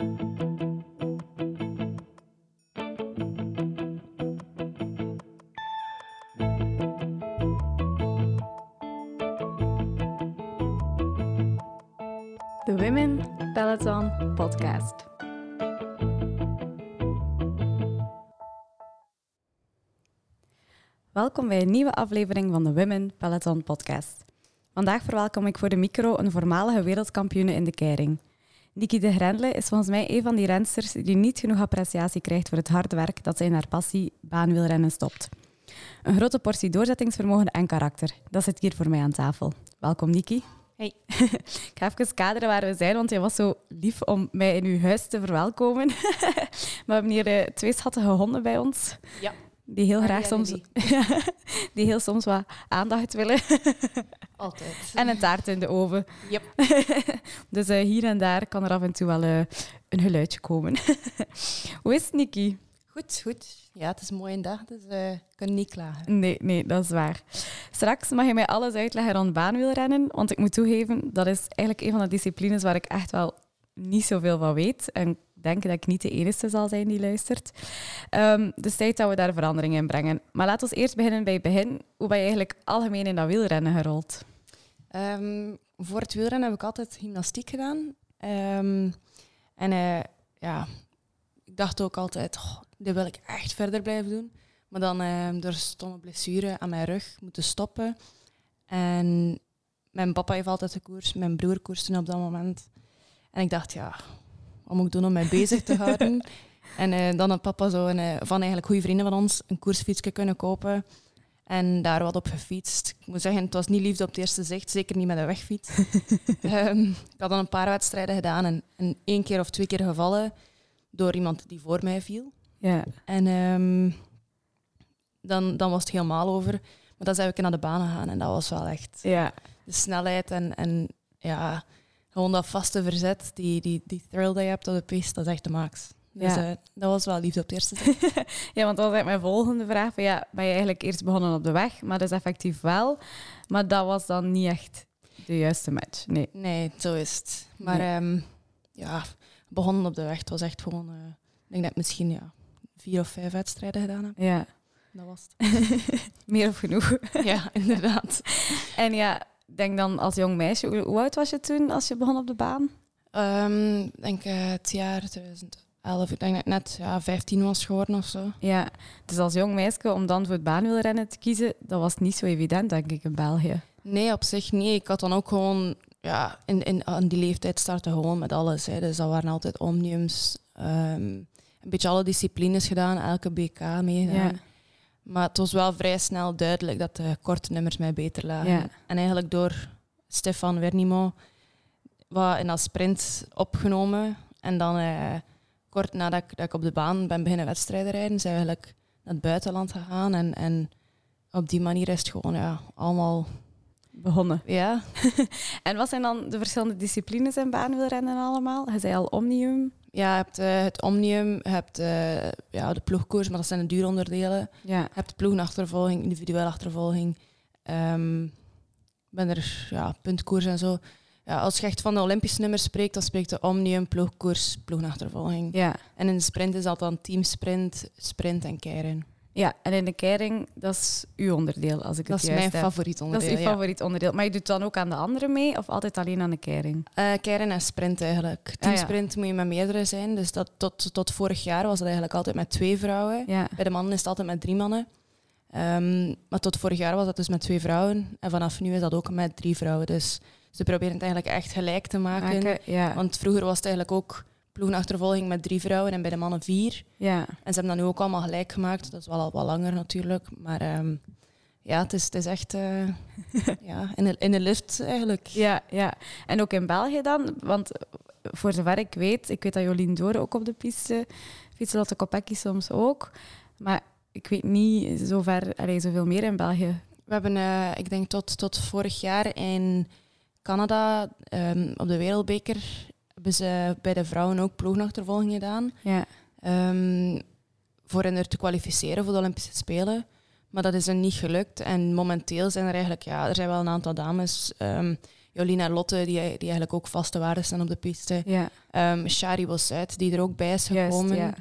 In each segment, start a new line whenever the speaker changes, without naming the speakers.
De Women Peloton Podcast. Welkom bij een nieuwe aflevering van de Women Peloton Podcast. Vandaag verwelkom ik voor de micro een voormalige wereldkampioene in de keiring. Niki de Grendle is volgens mij een van die rensters die niet genoeg appreciatie krijgt voor het harde werk dat zij in haar passie baanwielrennen stopt. Een grote portie doorzettingsvermogen en karakter. Dat zit hier voor mij aan tafel. Welkom Niki.
Hey.
ik ga even kaderen waar we zijn, want je was zo lief om mij in uw huis te verwelkomen. we hebben hier uh, twee schattige honden bij ons.
Ja.
Die heel graag soms...
die.
heel soms wat aandacht willen.
Altijd.
en een taart in de oven.
Yep.
dus uh, hier en daar kan er af en toe wel uh, een geluidje komen. Hoe is het, Niki?
Goed, goed. Ja, het is een mooie dag, dus uh, ik kan niet klagen.
Nee, nee, dat is waar. Straks mag je mij alles uitleggen rond baanwielrennen, want ik moet toegeven, dat is eigenlijk een van de disciplines waar ik echt wel niet zoveel van weet. En ik denk dat ik niet de enige zal zijn die luistert. Um, dus tijd dat we daar verandering in brengen. Maar laten we eerst beginnen bij het begin. Hoe ben je eigenlijk algemeen in dat wielrennen gerold?
Um, voor het wielrennen heb ik altijd gymnastiek gedaan. Um, en uh, ja, ik dacht ook altijd, oh, dit wil ik echt verder blijven doen. Maar dan uh, door stomme blessure aan mijn rug moeten stoppen. En mijn papa heeft altijd de koers, mijn broer koerste op dat moment. En ik dacht, ja, wat moet ik doen om mij bezig te houden? en uh, dan had papa zo een, uh, van eigenlijk goede vrienden van ons een koersfietsje kunnen kopen. En daar wat op gefietst. Ik moet zeggen, het was niet liefde op het eerste zicht, zeker niet met een wegfiets. um, ik had dan een paar wedstrijden gedaan en, en één keer of twee keer gevallen door iemand die voor mij viel.
Ja.
En um, dan, dan was het helemaal over. Maar dan zijn we naar de baan gegaan en dat was wel echt
ja.
de snelheid en, en ja, gewoon dat vaste verzet, die, die, die thrill die je hebt op de piste, dat is echt de max. Dus
Ja.
uh, dat was wel liefde op het eerste zicht.
ja, want dat was mijn volgende vraag. Van, ja, ben je eigenlijk eerst begonnen op de weg, maar dat is effectief wel. Maar dat was dan niet echt de juiste match. Nee.
Nee, zo is het. Maar
Nee.
ehm, ja, begonnen op de weg. Het was echt gewoon, eh, ik denk dat ik misschien ja, vier of vijf wedstrijden gedaan heb.
Ja,
Dat was het.
meer of genoeg.
ja, inderdaad.
En ja, denk dan als jong meisje, hoe, oud was je toen als je begon op de baan?
Ehm, Ik denk eh, het jaar 2011, ik denk dat ik net ja, 15 was geworden of zo.
Ja, dus als jong meisje om dan voor het baanwielrennen te kiezen, dat was niet zo evident, denk ik, in België.
Nee, op zich niet. Ik had dan ook gewoon, ja, in, in, aan die leeftijd starten gewoon met alles. Hè. Dus dat waren altijd omniums, ehm, een beetje alle disciplines gedaan, elke BK meegedaan.
Ja.
Maar het was wel vrij snel duidelijk dat de korte nummers mij beter lagen.
Ja.
En eigenlijk door Stefan Wernimo wat in dat sprint opgenomen. En dan eh, kort nadat ik, dat ik op de baan ben beginnen wedstrijden rijden, zijn we eigenlijk naar het buitenland gegaan. En, en op die manier is het gewoon ja, allemaal...
Begonnen.
Ja,
En wat zijn dan de verschillende disciplines in baanwielrennen allemaal? Je zei al Omnium.
Ja je hebt eh, het Omnium, je hebt eh, ja, de ploegkoers, maar dat zijn de duuronderdelen.
Ja.
Je hebt de ploegenachtervolging, individuele achtervolging. Ik ben er, ja, puntkoers en zo. Ja, als je echt van de Olympische nummers spreekt, dan spreekt de Omnium, ploegkoers, ploegenachtervolging.
Ja.
En in de sprint is dat dan teamsprint, sprint en keiren.
Ja, en in de keiring, dat is uw onderdeel, als ik
Dat
het
is
juist
mijn
heb.
favoriet
Dat
onderdeel.
is uw
ja.
favoriet onderdeel. Maar je doet dan ook aan de andere mee, of altijd alleen aan de keiring?
Eh, keiren en sprint eigenlijk.
Ah, ja.
Teamsprint moet je met meerdere zijn. Dus dat, tot, tot vorig jaar was dat eigenlijk altijd met twee vrouwen.
Ja.
Bij de mannen is het altijd met drie mannen. Ehm, maar tot vorig jaar was dat dus met twee vrouwen. En vanaf nu is dat ook met drie vrouwen. Dus ze proberen het eigenlijk echt gelijk te maken. Want vroeger was het eigenlijk ook ploegenachtervolging met drie vrouwen en bij de mannen vier.
ja.
En ze hebben dat nu ook allemaal gelijk gemaakt. Dat is wel al wat langer natuurlijk. Maar ehm, ja, het is, het is echt eh, ja, in, de, in de lift eigenlijk.
Ja, ja. En ook in België dan? Want voor zover ik weet, ik weet dat Jolien Door ook op de piste fietsen, Lotte Kopecky soms ook. Maar ik weet niet zover, allee, zoveel meer in België.
We hebben, eh, ik denk tot, tot vorig jaar in Canada ehm, op de Wereldbeker hebben ze bij de vrouwen ook ploegenachtervolging gedaan.
Ja,
ehm, voor hen er te kwalificeren voor de Olympische Spelen. Maar dat is er niet gelukt. En momenteel zijn er eigenlijk, ja, er zijn wel een aantal dames. ehm Jolina Lotte, die, die eigenlijk ook vaste waarden staan op de piste.
Ja,
Ehm Shari Bosuit, die er ook bij is gekomen.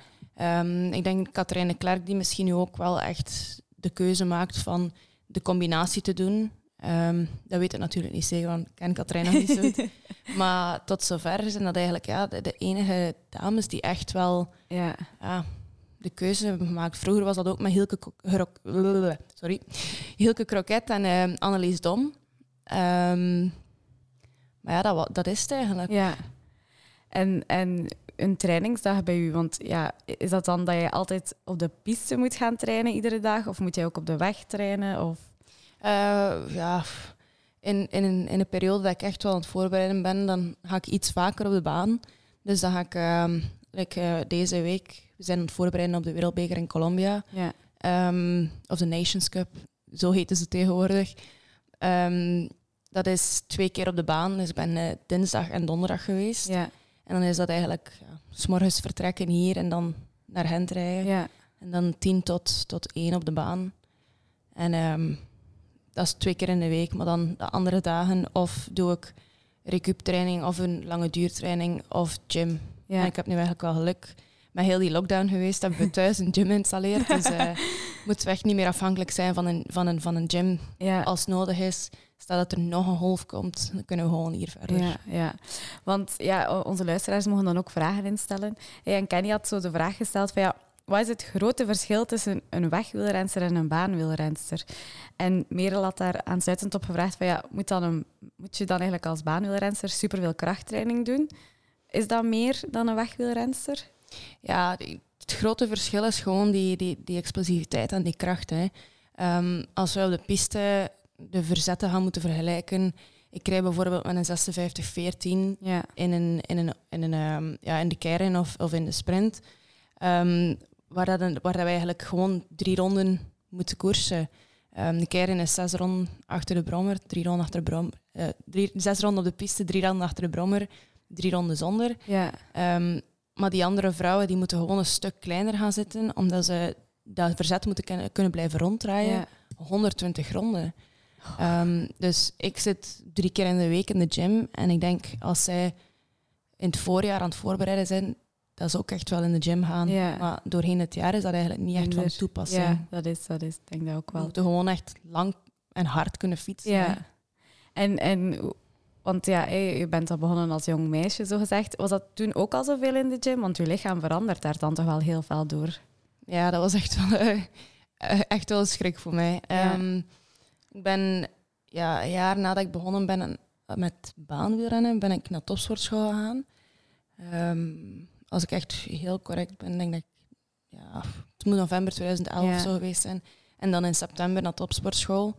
Ik denk Katrijne Klerk, die misschien nu ook wel echt de keuze maakt van de combinatie te doen. Ehm, dat weet ik natuurlijk niet zeker, want ik ken Katrijn nog niet zo goed. Maar tot zover zijn dat eigenlijk ja, de, de enige dames die echt wel
ja.
ja, de keuze hebben gemaakt. Vroeger was dat ook met Hilke, sorry. Hilke Kroket en ehm, Annelies Dom. Ehm, maar ja, dat, dat is het eigenlijk.
Ja. En, en een trainingsdag bij u, want ja, is dat dan dat je altijd op de piste moet gaan trainen iedere dag? Of moet je ook op de weg trainen? Of...
Eh, ja, in, in, een, in een periode dat ik echt wel aan het voorbereiden ben, dan ga ik iets vaker op de baan. Dus dan ga ik ehm, like, eh, deze week, we zijn aan het voorbereiden op de Wereldbeker in Colombia.
Ja.
Ehm, of de Nations Cup, zo heten ze tegenwoordig. Ehm, dat is twee keer op de baan. Dus ik ben eh, dinsdag en donderdag geweest.
Ja.
En dan is dat eigenlijk ja, s morgens vertrekken hier en dan naar Gent rijden.
Ja.
En dan tien tot, tot één op de baan. En dat is twee keer in de week. Maar dan de andere dagen of doe ik recuuptraining of een lange duurtraining of gym.
Ja.
En ik heb nu eigenlijk wel geluk. Met heel die lockdown geweest hebben we thuis een gym geïnstalleerd. Dus eh moeten we echt niet meer afhankelijk zijn van een, van een, van een gym.
ja.
Als nodig is, stel dat er nog een golf komt, dan kunnen we gewoon hier verder.
Ja, ja, want ja, onze luisteraars mogen dan ook vragen instellen. Hey, En Kenny had zo de vraag gesteld van ja, wat is het grote verschil tussen een wegwielrenster en een baanwielrenster? En Merel had daar aansluitend op gevraagd van ja, moet, dan een, moet je dan eigenlijk als baanwielrenster superveel krachttraining doen? Is dat meer dan een wegwielrenster?
Ja, het grote verschil is gewoon die, die, die explosiviteit en die kracht. Hè. Ehm, als we op de piste de verzetten gaan moeten vergelijken. Ik rijd bijvoorbeeld met een 56-14
Ja,
in, een, in, een, in, een, ehm, ja, in de keirin of, of in de sprint. Ehm, waar, dat een, waar dat wij eigenlijk gewoon drie ronden moeten koersen. Ehm, de keirin is zes ronden achter de brommer, drie ronden achter de brommer. eh, drie, zes ronden op de piste, drie ronden achter de brommer, drie ronden zonder.
ja,
Ehm, maar die andere vrouwen die moeten gewoon een stuk kleiner gaan zitten, omdat ze dat verzet moeten kunnen, kunnen blijven ronddraaien.
ja.
120 ronden. Ehm, dus ik zit drie keer in de week in de gym. En ik denk, als zij in het voorjaar aan het voorbereiden zijn, dat ze ook echt wel in de gym gaan.
Ja.
Maar doorheen het jaar is dat eigenlijk niet echt van toepassing.
Ja, dat is, dat is, ik denk dat ook
We
wel.
moeten gewoon echt lang en hard kunnen fietsen. hè.
Ja. En, en, want ja, je bent al begonnen als jong meisje, zo gezegd. Was dat toen ook al zoveel in de gym? Want je lichaam verandert daar dan toch wel heel veel door.
Ja, dat was echt wel, eh, eh, echt wel een schrik voor mij.
Ja.
Ehm, ik ben ja, een jaar nadat ik begonnen ben aan- met baanwielrennen, ben ik naar topsportschool gegaan. Ehm, als ik echt heel correct ben, denk ik, ja, het moet november 2011
Ja.
of zo geweest zijn. En dan in september naar topsportschool.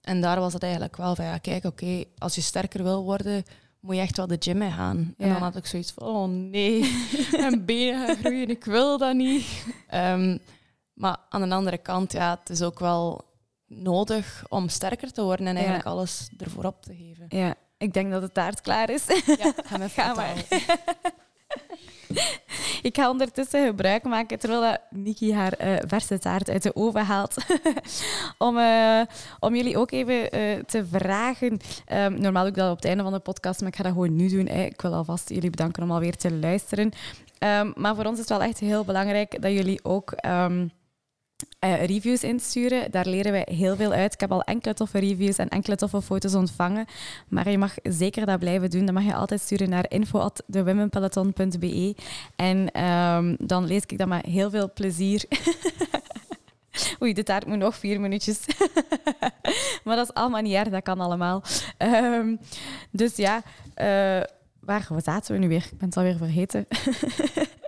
En daar was het eigenlijk wel van, ja, kijk, oké, als je sterker wil worden, moet je echt wel de gym in gaan. En dan had ik zoiets van, oh nee, mijn benen gaan groeien, ik wil dat niet. Ehm, maar aan de andere kant, ja, het is ook wel nodig om sterker te worden en eigenlijk alles ervoor op te geven.
Ja, ik denk dat het taart klaar is.
Ja, ga me
Ga maar. Ik ga ondertussen gebruik maken, terwijl dat Niki haar eh, verse taart uit de oven haalt, om, eh, om jullie ook even eh, te vragen. Ehm, normaal doe ik dat op het einde van de podcast, maar ik ga dat gewoon nu doen. hè. Ik wil alvast jullie bedanken om alweer te luisteren. Ehm, maar voor ons is het wel echt heel belangrijk dat jullie ook... ehm, eh, reviews insturen. Daar leren wij heel veel uit. Ik heb al enkele toffe reviews en enkele toffe foto's ontvangen. Maar je mag zeker dat blijven doen. Dat mag je altijd sturen naar info.thewomenpeloton.be. En ehm, dan lees ik dat met heel veel plezier. Oei, de taart moet nog vier minuutjes. maar dat is allemaal niet erg, dat kan allemaal. Ehm, dus ja, eh, waar zaten we nu weer? Ik ben het alweer vergeten.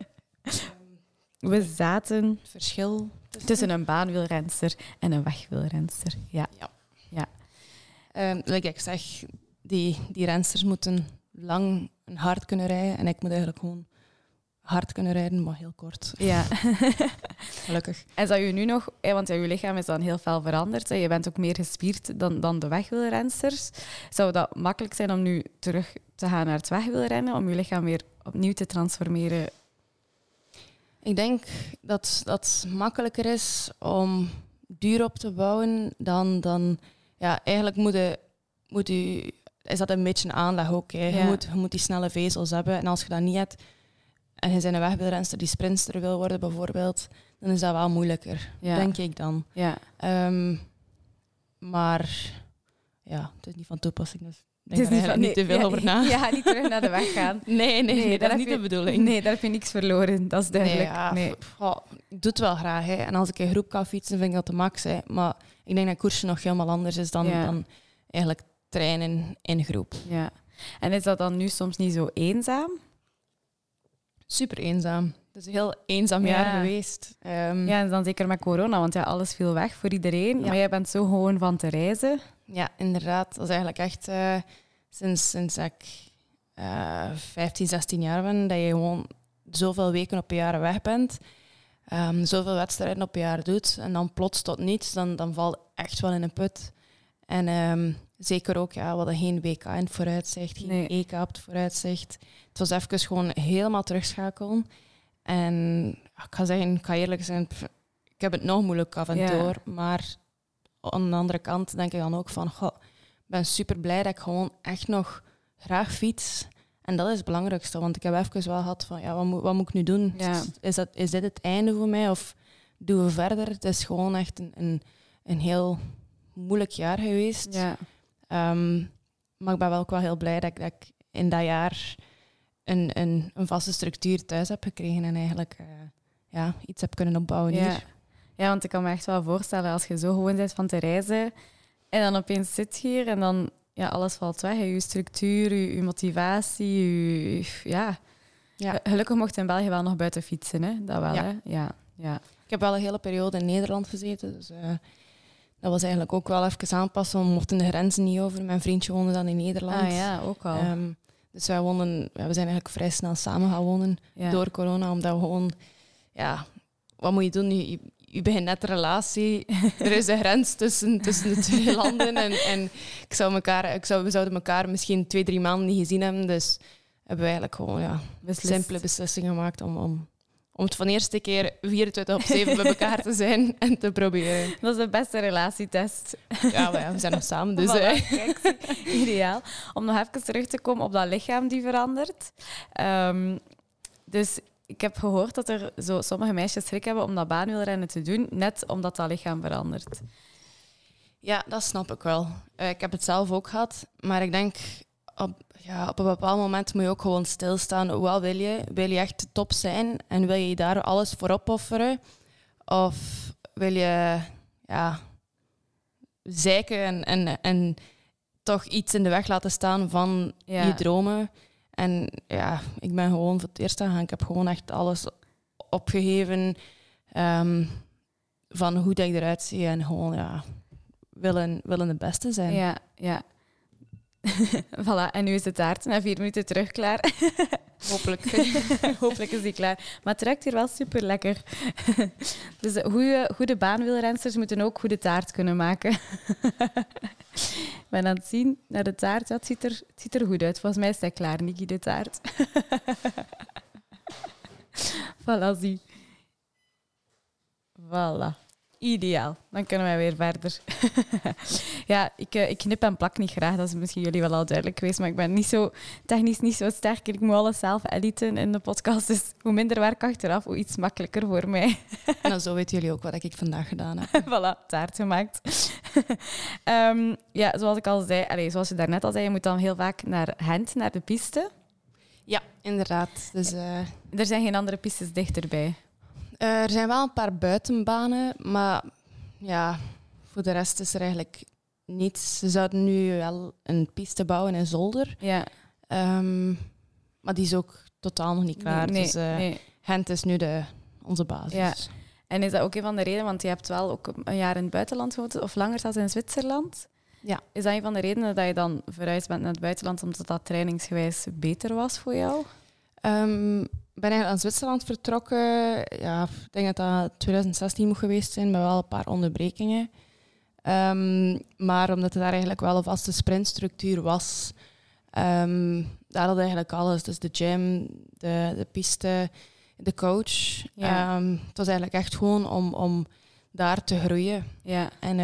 we zaten
verschil
tussen een baanwielrenster en een wegwielrenster. Ja.
Ehm, like ik zeg, die, die rensters moeten lang en hard kunnen rijden. En ik moet eigenlijk gewoon hard kunnen rijden, maar heel kort.
ja.
Gelukkig.
En zou je nu nog, want ja, je lichaam is dan heel veel veranderd, hè, je bent ook meer gespierd dan, dan de wegwielrensters. Zou dat makkelijk zijn om nu terug te gaan naar het wegwielrennen, om je lichaam weer opnieuw te transformeren?
Ik denk dat dat makkelijker is om duur op te bouwen dan... dan ja, eigenlijk moet je, moet je is dat een beetje een aanleg ook. Hè. Je,
Ja.
moet, je moet die snelle vezels hebben. En als je dat niet hebt, en je bent een wegwielrenster die sprintster wil worden bijvoorbeeld, dan is dat wel moeilijker,
Ja.
denk ik dan.
Ja.
Ehm, maar ja, het is niet van toepassing, dus ik er
is
eigenlijk niet te veel
ja,
over na.
Ja, niet terug naar de weg gaan.
Nee, nee, nee, dat is niet
je-
de bedoeling.
Nee, daar heb je niks verloren. Dat is duidelijk.
Nee, ja, ik doe het wel graag. Hè. En als ik in groep kan fietsen, vind ik dat de max. Hè. Maar ik denk dat koersen nog helemaal anders is dan,
Ja.
dan eigenlijk trainen in groep.
Ja. En is dat dan nu soms niet zo eenzaam?
Super eenzaam. Het is een heel eenzaam
Ja.
jaar geweest. Ehm,
Ja, en dan zeker met corona, want ja, alles viel weg voor iedereen.
Ja.
Maar jij bent zo gewoon van te reizen.
Ja, inderdaad. Dat is eigenlijk echt eh, sinds, sinds ik eh 15, 16 jaar ben, dat je gewoon zoveel weken op een jaar weg bent, ehm, zoveel wedstrijden op een jaar doet en dan plots tot niets, dan, dan valt echt wel in een put. En ehm, zeker ook, ja, we hadden geen WK in het vooruitzicht, geen
Nee.
EK op het vooruitzicht. Het was even gewoon helemaal terugschakelen. En ik ga zeggen, ik ga eerlijk zijn, ik heb het nog moeilijk af en
Ja.
door, maar aan de andere kant denk ik dan ook van, goh, ben super blij dat ik gewoon echt nog graag fiets. En dat is het belangrijkste, want ik heb even wel gehad van, ja, wat moet, wat moet ik nu doen?
Ja.
Is, is dat, is dit het einde voor mij of doen we verder? Het is gewoon echt een, een, een heel moeilijk jaar geweest.
Ja.
Ehm, maar ik ben wel ook wel heel blij dat ik, dat ik in dat jaar een, een, een vaste structuur thuis heb gekregen en eigenlijk eh, ja, iets heb kunnen opbouwen
Ja.
hier.
ja, want ik kan me echt wel voorstellen als je zo gewoon bent van te reizen en dan opeens zit je hier en dan ja, alles valt weg. hè. Je structuur, je, je motivatie, je, ja.
Ja.
Gelukkig mocht je in België wel nog buiten fietsen, hè? Dat wel,
Ja.
hè? Ja. ja.
Ik heb wel een hele periode in Nederland gezeten, dus eh, dat was eigenlijk ook wel even aanpassen. We mochten de grenzen niet over. Mijn vriendje woonde dan in Nederland.
Ah ja, ook al.
Ehm, dus wij wonen, we zijn eigenlijk vrij snel samen gaan wonen
ja.
door corona, omdat we gewoon, ja, wat moet je doen? Je, je, begint net een relatie, er is een grens tussen, tussen de twee landen en, en ik zou elkaar, ik zou, we zouden elkaar misschien twee, drie maanden niet gezien hebben, dus hebben we eigenlijk gewoon ja,
Beslist.
simpele beslissing gemaakt om, om, om het van de eerste keer 24 op 7 bij elkaar te zijn en te proberen.
Dat is de beste relatietest.
Ja, maar ja, we zijn nog samen, dus...
Voilà, kijk, ideaal. Om nog even terug te komen op dat lichaam die verandert. Ehm, dus ik heb gehoord dat er zo sommige meisjes schrik hebben om dat baanwielrennen te doen, net omdat dat lichaam verandert.
Ja, dat snap ik wel. Eh, ik heb het zelf ook gehad, maar ik denk op, ja, op een bepaald moment moet je ook gewoon stilstaan. Wat wil je? Wil je echt de top zijn en wil je daar alles voor opofferen? Of wil je ja, zeiken en, en, en toch iets in de weg laten staan van
Ja.
je dromen? En ja, ik ben gewoon voor het eerst gegaan. Ik heb gewoon echt alles opgegeven ehm, van hoe dat ik eruit zie en gewoon ja, willen, willen de beste zijn.
Ja, ja. voilà, en nu is de taart na vier minuten terug klaar.
Hopelijk.
Hopelijk is die klaar. Maar het ruikt hier wel super lekker. dus eh, goede, goede baanwielrensters moeten ook goede taart kunnen maken. Ik ben aan het zien naar de taart. Het, ziet er, het ziet er goed uit. Volgens mij is hij klaar, Niki, de taart. voilà, zie. Voilà. Ideaal. Dan kunnen wij weer verder. ja, ik, eh, ik knip en plak niet graag. Dat is misschien jullie wel al duidelijk geweest. Maar ik ben niet zo, technisch niet zo sterk. Ik moet alles zelf editen in de podcast. Dus hoe minder werk achteraf, hoe iets makkelijker voor mij.
en dan zo weten jullie ook wat ik vandaag gedaan heb.
voilà, taart gemaakt. Ehm, ja, zoals ik al zei, allez, zoals je daarnet al zei, je moet dan heel vaak naar Gent, naar de piste.
Ja, inderdaad. Dus, eh,
Er zijn geen andere pistes dichterbij.
Eh, er zijn wel een paar buitenbanen, maar ja, voor de rest is er eigenlijk niets. Ze zouden nu wel een piste bouwen in Zolder,
Ja,
ehm, maar die is ook totaal nog niet klaar.
Nee,
dus eh,
nee.
Gent is nu de, onze basis.
Ja. En is dat ook een van de redenen, want je hebt wel ook een jaar in het buitenland gewoond, of langer zelfs in Zwitserland.
Ja.
Is dat een van de redenen dat je dan verhuisd bent naar het buitenland, omdat dat trainingsgewijs beter was voor jou?
Ik ben eigenlijk aan Zwitserland vertrokken. Ja, ik denk dat dat 2016 moet geweest zijn, met wel een paar onderbrekingen. Ehm, maar omdat er daar eigenlijk wel een vaste sprintstructuur was, ehm, daar had eigenlijk alles. Dus de gym, de, de piste, de coach.
Ja.
Het was eigenlijk echt gewoon om, om daar te groeien.
Ja,
En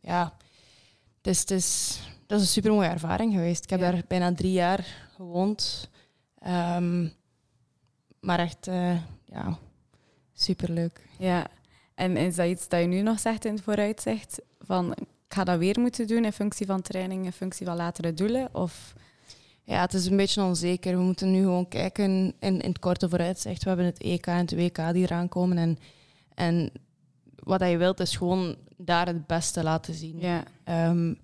ja, het is, het is dat is een super mooie ervaring geweest. Ik heb
Ja.
daar bijna drie jaar gewoond. Ehm, maar echt, eh, ja, superleuk.
Ja. En is dat iets dat je nu nog zegt in het vooruitzicht? Van, ik ga dat weer moeten doen in functie van training, in functie van latere doelen? Of...
Ja, het is een beetje onzeker. We moeten nu gewoon kijken in, in het korte vooruitzicht. We hebben het EK en het WK die eraan komen. En, en wat je wilt is gewoon daar het beste laten zien.
Ja.
Ehm,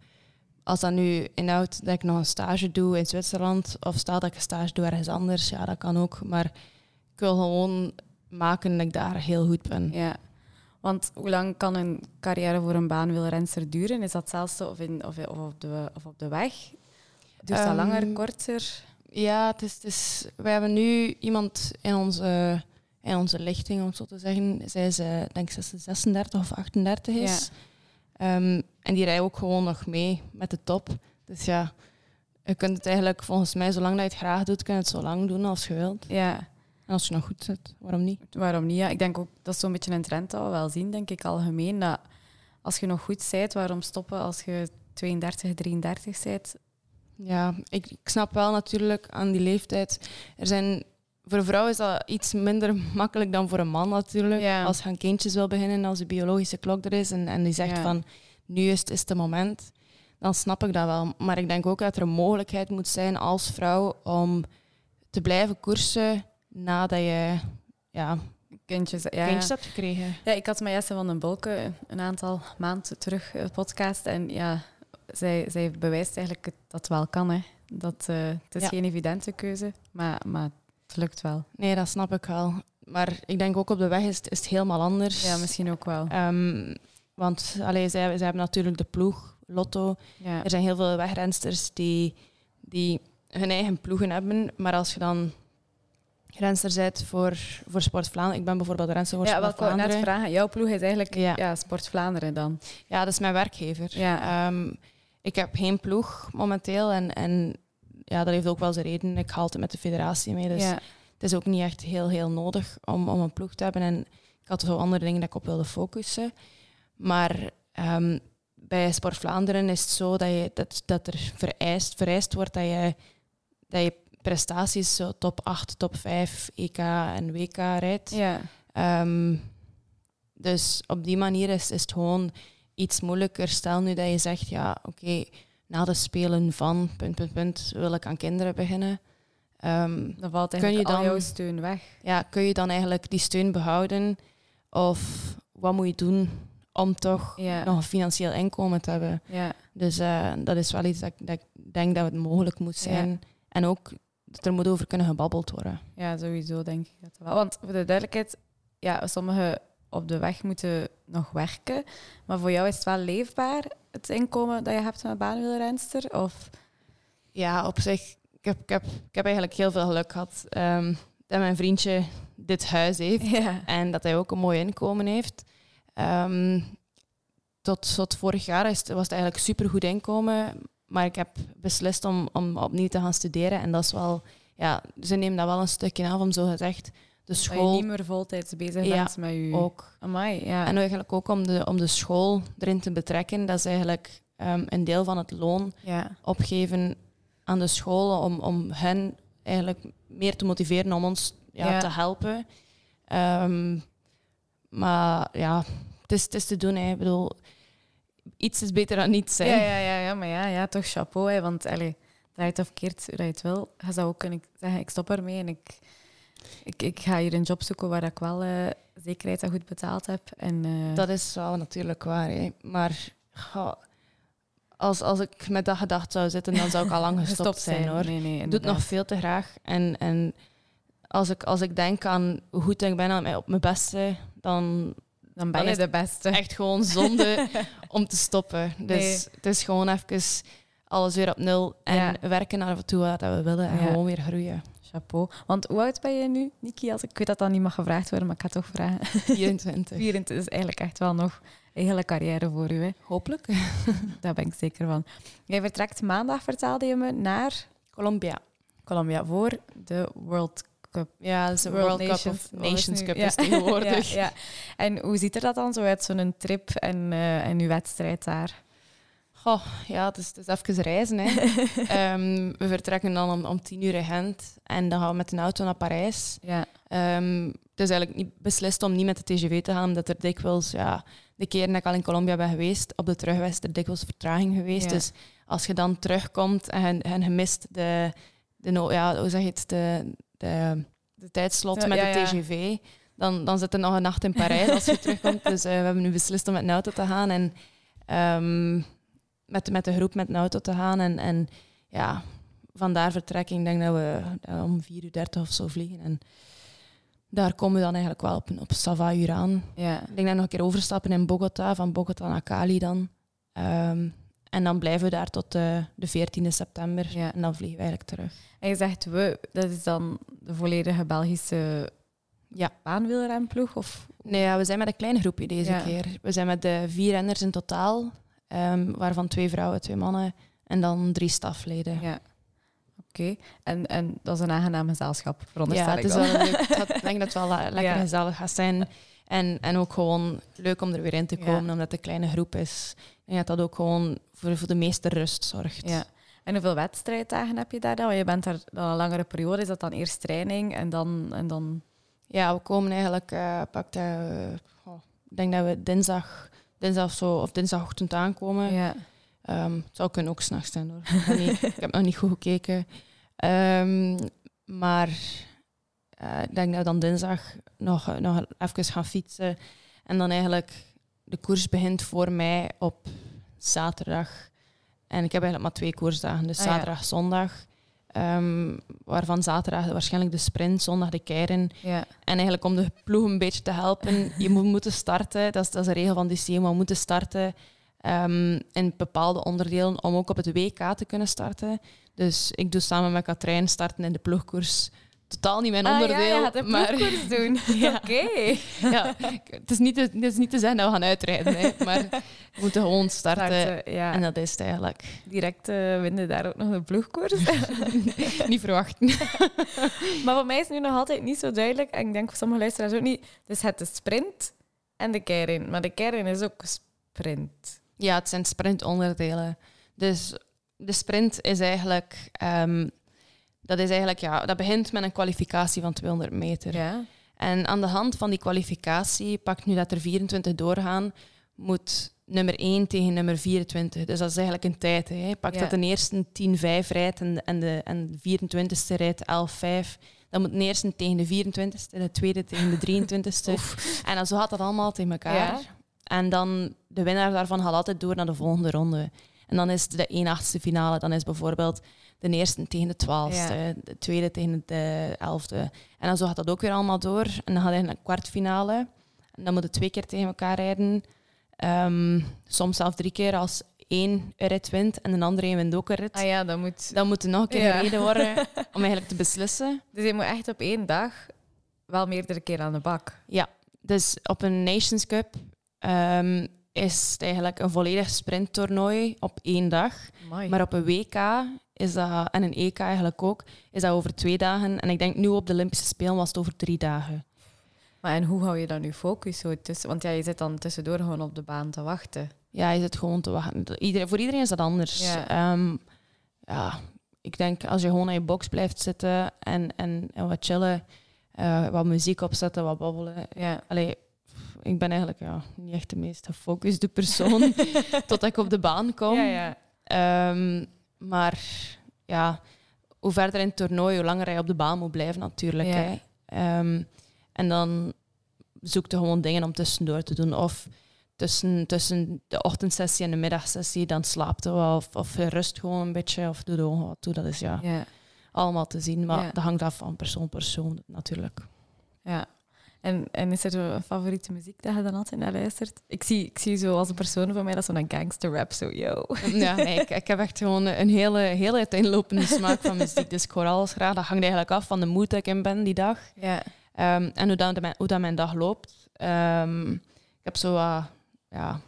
als dat nu inhoudt dat ik nog een stage doe in Zwitserland, of stel dat ik een stage doe ergens anders, ja, dat kan ook. Maar ik wil gewoon maken dat ik daar heel goed ben.
ja. Want hoe lang kan een carrière voor een baanwielrenster duren? Is dat hetzelfde of, in, of, of, op, de, of op de weg? Duurt dat
Ehm,
langer, korter?
Ja, het is, het is, wij hebben nu iemand in onze, in onze lichting, om het zo te zeggen. Zij is, eh, denk ik, 36 of 38 is. Ehm, en die rijdt ook gewoon nog mee met de top. Dus ja, je kunt het eigenlijk volgens mij, zolang dat je het graag doet, kun je het zo lang doen als je wilt.
Ja,
En als je nog goed zit, waarom niet?
waarom niet? Ja, ik denk ook, dat is zo'n beetje een trend dat we wel zien, denk ik, algemeen. Dat als je nog goed bent, waarom stoppen als je 32, 33 bent?
Ja, ik, ik snap wel natuurlijk aan die leeftijd. Er zijn, voor een vrouw is dat iets minder makkelijk dan voor een man natuurlijk.
Ja.
Als je aan kindjes wil beginnen, als de biologische klok er is en, en die zegt
Ja.
van nu is het, is het moment, dan snap ik dat wel. Maar ik denk ook dat er een mogelijkheid moet zijn als vrouw om te blijven koersen nadat je ja,
Kindjes, ja,
kindjes hebt gekregen.
Ja, ik had met Jesse van den Bolke een aantal maanden terug een podcast. En ja, zij, zij bewijst eigenlijk dat het wel kan. Hè. Dat, eh, het is
Ja.
geen evidente keuze, maar, maar het lukt wel.
Nee, dat snap ik wel. Maar ik denk ook op de weg is het, is het helemaal anders.
Ja, misschien ook wel.
Ehm, want allee, zij, zij hebben natuurlijk de ploeg, Lotto.
Ja,
Er zijn heel veel wegrensters die, die hun eigen ploegen hebben. Maar als je dan renster bent voor, voor Sport Vlaanderen... Ik ben bijvoorbeeld renster voor
ja
Sport
wat ik net
Vlaanderen.
vragen. Jouw ploeg is eigenlijk
Ja.
ja. Sport Vlaanderen dan.
Ja, dat is mijn werkgever.
Ja.
Ehm, ik heb geen ploeg momenteel. En, en ja, dat heeft ook wel zijn reden. Ik haal het met de federatie mee. Dus
ja.
het is ook niet echt heel, heel nodig om, om een ploeg te hebben. En ik had zo andere dingen dat ik op wilde focussen. Maar ehm, bij Sport Vlaanderen is het zo dat, je, dat, dat er vereist, vereist wordt dat je, dat je prestaties zo top 8, top 5, EK en WK rijdt.
ja.
Ehm, dus op die manier is, is het gewoon iets moeilijker. Stel nu dat je zegt, ja, oké, na de spelen van punt, punt, punt, wil ik aan kinderen beginnen. Ehm,
Dan valt
Kun
eigenlijk
je
al jouw steun weg.
ja, kun je dan eigenlijk die steun behouden? Of wat moet je doen om toch
Ja.
nog een financieel inkomen te hebben?
Ja.
Dus eh, dat is wel iets dat, ik- dat ik denk dat het mogelijk moet zijn.
Ja.
En ook dat er moet over kunnen gebabbeld worden.
Ja, sowieso denk ik dat wel. Want voor de duidelijkheid, ja, sommigen op de weg moeten nog werken. Maar voor jou is het wel leefbaar, het inkomen dat je hebt met baanwielrenster? Of...
Ja, op zich, ik heb, ik heb, ik heb eigenlijk heel veel geluk gehad ehm, dat mijn vriendje dit huis heeft. En dat hij ook een mooi inkomen heeft. Ehm, tot, tot vorig jaar was het eigenlijk supergoed inkomen. Maar ik heb beslist om, om opnieuw te gaan studeren. En dat is wel... Ja, ze nemen dat wel een stukje af, om zo gezegd. De
Dat je
school
niet meer voltijds bezig
Ja,
bent met je...
ook.
Amai, ja.
En eigenlijk ook om de, om de school erin te betrekken. Dat is eigenlijk ehm, een deel van het loon
ja.
opgeven aan de scholen om, om hen eigenlijk meer te motiveren om ons ja,
Ja.
te helpen. Ehm, maar ja, het is, het is te doen. Hè. Ik bedoel, iets is beter dan niets. Hè.
Ja, ja, ja, ja, maar ja, ja toch chapeau. Hè, want allee, draait of keert hoe je het wil. Je zou ook kunnen zeggen, ik stop ermee en ik, ik, ik ga hier een job zoeken waar ik wel eh, zekerheid dat goed betaald heb. En, eh,
Dat is wel natuurlijk waar. Hè. Maar als, als ik met dat gedacht zou zitten, dan zou ik al lang gestopt zijn. hoor.
Nee, nee,
Ik doe het nog veel te graag. En, en als, ik, als ik denk aan hoe goed ik ben aan op mijn beste, dan
Dan ben je de beste.
echt gewoon zonde om te stoppen. Dus
Nee.
het is gewoon even alles weer op nul en
Ja.
werken naar wat toe wat we willen en
Ja.
gewoon weer groeien.
Chapeau. Want hoe oud ben je nu, Niki? Als ik, ik weet dat dat niet mag gevraagd worden, maar ik ga het toch vragen.
24.
24 is eigenlijk echt wel nog een hele carrière voor u. Hè.
Hopelijk.
Daar ben ik zeker van. Jij vertrekt maandag, vertelde je me, naar
Colombia.
Colombia voor de World Cup.
Ja, dat is de
World
World,
Nations-
Cup of Nations? Cup
Ja.
is tegenwoordig.
Ja, ja. En hoe ziet er dat dan zo uit, zo'n trip en, eh, en uw wedstrijd daar?
Goh, ja, het is, het is even reizen. Hè. Ehm, we vertrekken dan om, om tien uur in Gent en dan gaan we met een auto naar Parijs.
Ja.
Ehm, het is eigenlijk niet beslist om niet met de TGV te gaan, omdat er dikwijls, ja, de keren dat ik al in Colombia ben geweest, op de terugweg is er dikwijls vertraging geweest.
Ja.
Dus als je dan terugkomt en, en je mist de, de, ja, hoe zeg je het, de, de, de tijdslot
Ja,
met
ja,
de. TGV, dan, dan zit er nog een nacht in Parijs als je terugkomt. Dus eh, we hebben nu beslist om met een auto te gaan en ehm, met, met de groep met een auto te gaan. En, en ja, vandaar vertrekking. Ik denk dat we eh, om 4.30 uur of zo vliegen. En daar komen we dan eigenlijk wel op, op Sava uur aan.
Ja.
Ik denk dat we nog een keer overstappen in Bogota, van Bogota naar Cali dan. Ehm, en dan blijven we daar tot de, de 14e september.
Ja.
En dan vliegen we eigenlijk terug.
En je zegt we, dat is dan de volledige Belgische
Ja.
baanwielrenploeg? Of?
Nee, ja, we zijn met een klein groepje deze
Ja.
keer. We zijn met de vier renners in totaal, ehm, waarvan twee vrouwen, twee mannen en dan drie stafleden.
Ja. Oké. En, en dat is een aangenaam gezelschap, veronderstel
Ja,
ik
het is wel leuk. Ik denk dat het wel lekker
Ja.
gezellig gaat zijn. En, en ook gewoon leuk om er weer in te komen, omdat het een kleine groep is. En dat dat ook gewoon voor, voor de meeste rust zorgt.
Ja. En hoeveel wedstrijddagen heb je daar dan? Want je bent daar dan een langere periode. Is dat dan eerst training en dan... En dan...
Ja, we komen eigenlijk, oh, ik denk dat we dinsdag, dinsdag of zo, of dinsdagochtend aankomen.
Ja.
Ehm, het zou kunnen ook s'nachts zijn hoor. Ik, ik heb nog niet goed gekeken. Ehm, maar eh, ik denk dat we dan dinsdag nog, nog even gaan fietsen. En dan eigenlijk de koers begint voor mij op zaterdag. En ik heb eigenlijk maar twee koersdagen, dus
Ah, ja.
zaterdag, zondag. Ehm, waarvan zaterdag waarschijnlijk de sprint, zondag de keirin.
Ja.
En eigenlijk om de ploeg een beetje te helpen, je moet moeten starten. Dat is, dat is een regel van CMO. We moeten starten ehm, in bepaalde onderdelen om ook op het WK te kunnen starten. Dus ik doe samen met Katrijn starten in de ploegkoers. Totaal niet mijn
Ah,
onderdeel.
ja, je gaat een
maar
doen.
Ja.
Oké.
ja, het, is niet te, het is niet te zeggen dat we gaan uitrijden, hè, maar we moeten gewoon starten.
Starten, ja.
En dat is het eigenlijk.
Direct eh winnen daar ook nog een ploegkoers.
niet verwachten.
maar voor mij is het nu nog altijd niet zo duidelijk. En ik denk voor sommige luisteraars ook niet. Dus het is sprint en de keirin. Maar de keirin is ook sprint.
Ja, het zijn sprintonderdelen. Dus de sprint is eigenlijk, ehm, dat is eigenlijk, ja, dat begint met een kwalificatie van 200 meter.
Ja.
En aan de hand van die kwalificatie, pak nu dat er 24 doorgaan, moet nummer 1 tegen nummer 24. Dus dat is eigenlijk een tijd. Hè. Pak
Ja.
dat de eerste 10-5 rijdt en, en, de, en de 24ste rijdt 11-5. Dan moet de eerste tegen de 24ste, de tweede tegen de 23ste. en dan zo gaat dat allemaal tegen elkaar.
Ja.
En dan de winnaar daarvan gaat altijd door naar de volgende ronde. En dan is het de 1 achtste finale. Dan is bijvoorbeeld de eerste tegen de twaalfste,
Ja.
de tweede tegen de elfde. En dan zo gaat dat ook weer allemaal door. En dan gaat hij naar een kwartfinale. En dan moeten twee keer tegen elkaar rijden. Ehm, soms zelfs drie keer als één rit wint en een andere een wint ook een rit.
Ah ja, dan moet...
Dan moet er nog een keer
Ja.
gereden worden om eigenlijk te beslissen.
Dus je moet echt op één dag wel meerdere keer aan de bak.
Ja, dus op een Nations Cup ehm, is het eigenlijk een volledig sprinttoernooi op één dag.
Amai.
Maar op een WK is dat, en een EK eigenlijk ook, is dat over twee dagen. En ik denk nu op de Olympische Spelen was het over drie dagen.
Maar en hoe hou je dan je focus zo tussen? Want ja, je zit dan tussendoor gewoon op de baan te wachten.
Ja, je zit gewoon te wachten. Iedereen, voor iedereen is dat anders.
Ja.
Ehm, ja, ik denk als je gewoon aan je box blijft zitten en, en, en wat chillen, eh, wat muziek opzetten, wat babbelen.
Ja.
Allee, ik ben eigenlijk ja, niet echt de meest gefocuste persoon totdat ik op de baan kom.
Ja, ja.
Ehm, maar ja, hoe verder in het toernooi, hoe langer hij op de baan moet blijven natuurlijk.
Ja.
Hè. Ehm, en dan zoek je gewoon dingen om tussendoor te doen. Of tussen, tussen de ochtendsessie en de middagsessie, dan slaapt je wel. Of, rust gewoon een beetje. Of doe gewoon wat toe. Dat is ja,
ja.
allemaal te zien. Maar
Ja.
dat hangt af van persoon persoon natuurlijk.
ja. En, en is er zo een favoriete muziek dat je dan altijd naar luistert? Ik zie, ik zie zo als een persoon van mij dat zo'n gangster rap, zo yo.
Ja, nee, ik, ik heb echt gewoon een hele, hele uiteenlopende smaak van muziek. Dus ik hoor alles graag. Dat hangt eigenlijk af van de mood dat ik in ben die dag.
Ja.
Ehm, en hoe dat, mijn, hoe dat mijn dag loopt. Ehm, ik heb zo ja,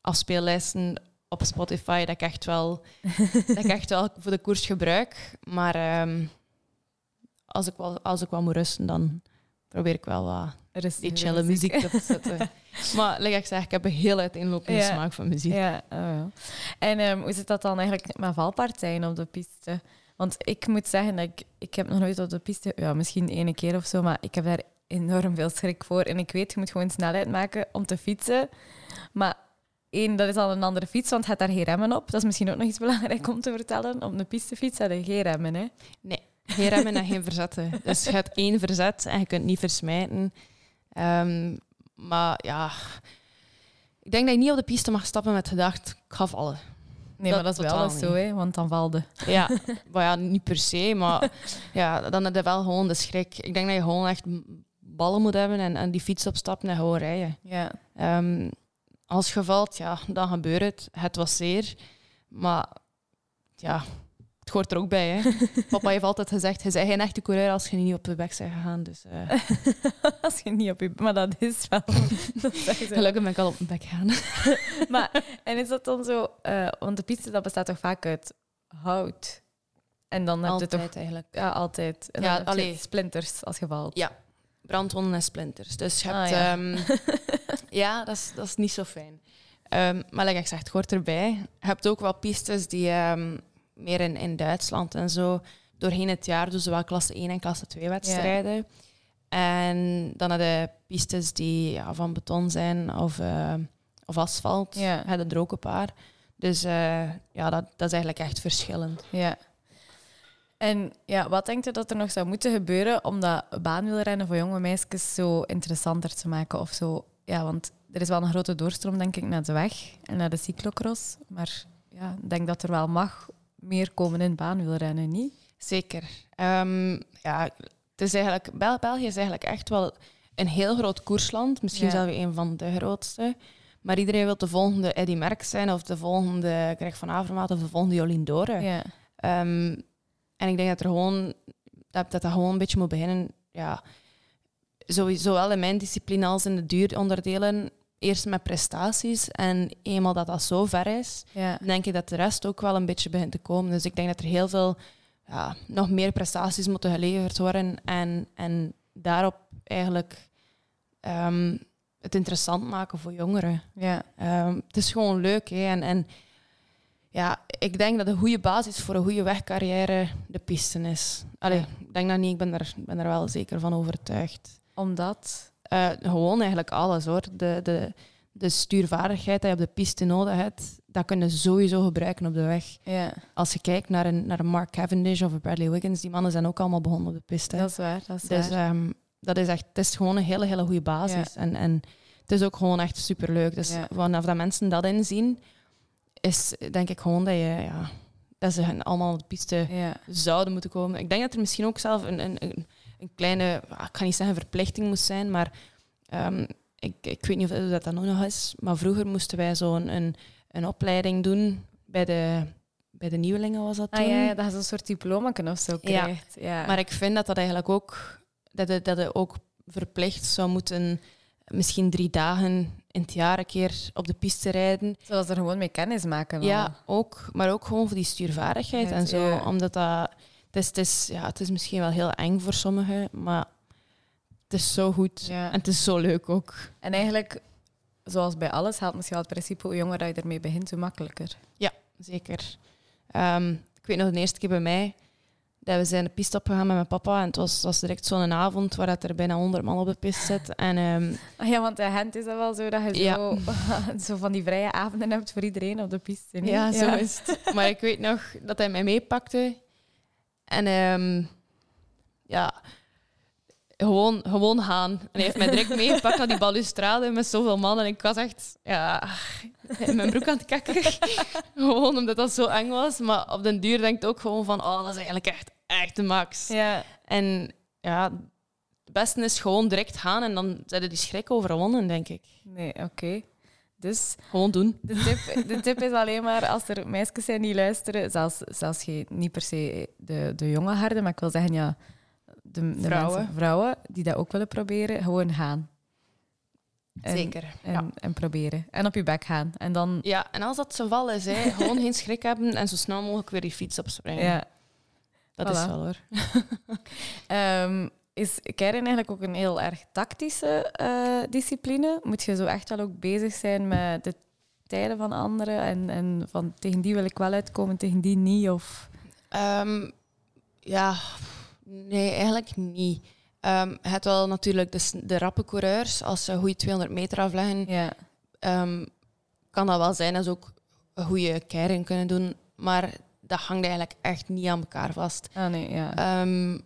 afspeellijsten op Spotify dat ik echt wel, dat ik echt wel voor de koers gebruik. Maar ehm, als, ik wel, als ik wel moet rusten, dan probeer ik wel wat die chille muziek te zetten. Maar like ik zeg, ik heb een heel uiteenlopende
Ja.
smaak van muziek.
Ja, oh ja. En ehm, hoe zit dat dan eigenlijk met valpartijen op de piste? Want ik moet zeggen, dat ik, ik heb nog nooit op de piste... Ja, misschien ene keer of zo, maar ik heb daar enorm veel schrik voor. En ik weet, je moet gewoon snelheid maken om te fietsen. Maar één, dat is al een andere fiets, want het daar geen remmen op. Dat is misschien ook nog iets belangrijk om te vertellen. Op een pistefiets je geen remmen, hè?
Geen remmen en geen verzetten. Dus je hebt één verzet en je kunt niet versmijten. Ehm, maar ja, ik denk dat je niet op de piste mag stappen met gedacht, ik ga vallen.
Nee,
Dat
maar dat is wel zo, hè? Want dan valde.
Ja, maar ja, niet per se, maar ja, dan heb je wel gewoon de schrik. Ik denk dat je gewoon echt ballen moet hebben en, en die fiets opstappen en gewoon rijden.
Ja.
Ehm, als je valt, ja, dan gebeurt het. Het was zeer. Maar ja, het hoort er ook bij. Hè. Papa heeft altijd gezegd, je bent geen echte coureur als je niet op de weg bent gegaan. Dus eh,
Als je niet op je... Maar dat is wel... dat
gelukkig ben ik al op mijn bek gegaan.
Maar, en is dat dan zo... eh, want de piste, dat bestaat toch vaak uit hout? En dan heb je
Altijd
toch...
eigenlijk.
Ja, altijd. En
Ja,
splinters als je valt.
Ja, brandwonden en splinters. Dus je
Ah,
hebt...
ja.
ehm, ja, dat is, dat is niet zo fijn. Ehm, maar like ik zeg, het hoort erbij. Je hebt ook wel pistes die ehm, meer in, in Duitsland en zo... Doorheen het jaar doen ze wel klasse 1 en klasse 2 wedstrijden. En dan je pistes die ja, van beton zijn of, eh, of asfalt.
Ja.
Hebben er ook een paar. Dus eh, ja, dat, dat is eigenlijk echt verschillend.
Ja. En ja, wat denkt u dat er nog zou moeten gebeuren om dat baanwielrennen voor jonge meisjes zo interessanter te maken? Of zo? Ja, want er is wel een grote doorstroom, denk ik, naar de weg en naar de cyclocross. Maar ja, ik denk dat er wel mag meer komen in baanwielrennen, niet?
Zeker. Ehm, ja, het is eigenlijk, Bel België is eigenlijk echt wel een heel groot koersland. Misschien
Ja.
zelfs een van de grootste. Maar iedereen wil de volgende Eddy Merckx zijn, of de volgende Greg van Avermaat, of de volgende Jolien Dore.
Ja.
Ehm, en ik denk dat er gewoon dat, dat dat gewoon een beetje moet beginnen. Ja, zowel in mijn discipline als in de duuronderdelen. Eerst met prestaties. En eenmaal dat dat zo ver is,
Ja.
denk ik dat de rest ook wel een beetje begint te komen. Dus ik denk dat er heel veel, ja, nog meer prestaties moeten geleverd worden. En, en daarop eigenlijk ehm, het interessant maken voor jongeren.
Ja.
Ehm, het is gewoon leuk. Hè? En, en ja, ik denk dat een goede basis voor een goede wegcarrière de piste is. Allee, ik denk dat niet, ik ben er, ben er wel zeker van overtuigd.
Omdat...
Eh, gewoon eigenlijk alles hoor. De, de, de stuurvaardigheid die je op de piste nodig hebt, dat kun je sowieso gebruiken op de weg.
Ja,
Als je kijkt naar een, naar een Mark Cavendish of een Bradley Wiggins, die mannen zijn ook allemaal begonnen op de piste.
dat is waar. Dat is
Dus
waar.
ehm, dat is echt, het is gewoon een hele, hele goede basis. En, en het is ook gewoon echt superleuk. Dus
Ja.
vanaf dat mensen dat inzien, is denk ik gewoon dat je, ja, dat ze allemaal op de piste zouden moeten komen. Ik denk dat er misschien ook zelf een, een, een, een kleine, ik ga niet zeggen verplichting moest zijn, maar ehm, ik, ik weet niet of dat, dat nog nog is, maar vroeger moesten wij zo'n een, een opleiding doen bij de, bij de nieuwelingen was dat toen.
Ah ja, ja, dat je zo'n soort diploma of zo krijgt. Ja.
Maar ik vind dat dat eigenlijk ook, dat het, dat het ook verplicht zou moeten, misschien drie dagen in het jaar een keer op de piste rijden.
Zoals er gewoon mee kennis maken. al.
Ja, ook, maar ook gewoon voor die stuurvaardigheid en zo. Omdat dat, is, het, is, ja, het is misschien wel heel eng voor sommigen, maar het is zo goed.
Ja.
En het is zo leuk ook.
En eigenlijk, zoals bij alles, helpt misschien wel het principe hoe jonger dat je ermee begint, hoe makkelijker.
Zeker. Ehm, ik weet nog de eerste keer bij mij dat we zijn de piste opgegaan met mijn papa. En het was, was direct zo'n avond waar dat er bijna honderd man op de piste zit. En ehm,
Ah ja, want in Gent is dat wel zo dat je
Ja.
zo, zo van die vrije avonden hebt voor iedereen op de piste.
Ja, zo is het. Maar ik weet nog dat hij mij meepakte. En ehm, ja, gewoon, gewoon gaan. En hij heeft mij direct meegepakt naar die balustrade met zoveel mannen. En ik was echt ja, in mijn broek aan het kakken. gewoon omdat dat zo eng was. Maar op den duur denk ik ook gewoon van, oh, dat is eigenlijk echt, echt de max.
Ja,
En ja, het beste is gewoon direct gaan en dan zijn die schrik overwonnen, denk ik.
nee, oké. Dus
Gewoon doen.
de tip, de tip is alleen maar als er meisjes zijn die luisteren, zelfs, zelfs geen, niet per se de, de jonge harden, maar ik wil zeggen, ja, de, de
Vrouwen.
mensen, vrouwen die dat ook willen proberen, gewoon gaan. En,
Zeker.
En,
ja.
en proberen. En op je bek gaan. En dan,
Ja, en als dat zo val is, hè, gewoon geen schrik hebben en zo snel mogelijk weer die fiets opspringen.
ja.
dat is wel hoor.
Ehm, is keirin eigenlijk ook een heel erg tactische eh, discipline? Moet je zo echt wel ook bezig zijn met de tijden van anderen en, en van tegen die wil ik wel uitkomen, tegen die niet? Of...
Ehm, ja, nee, eigenlijk niet. Um, je hebt wel natuurlijk de, de rappe coureurs, als ze goede 200 meter afleggen,
Ja.
ehm, kan dat wel zijn dat ze ook een goede keiring kunnen doen. Maar dat hangt eigenlijk echt niet aan elkaar vast.
Ah nee, ja.
Ehm,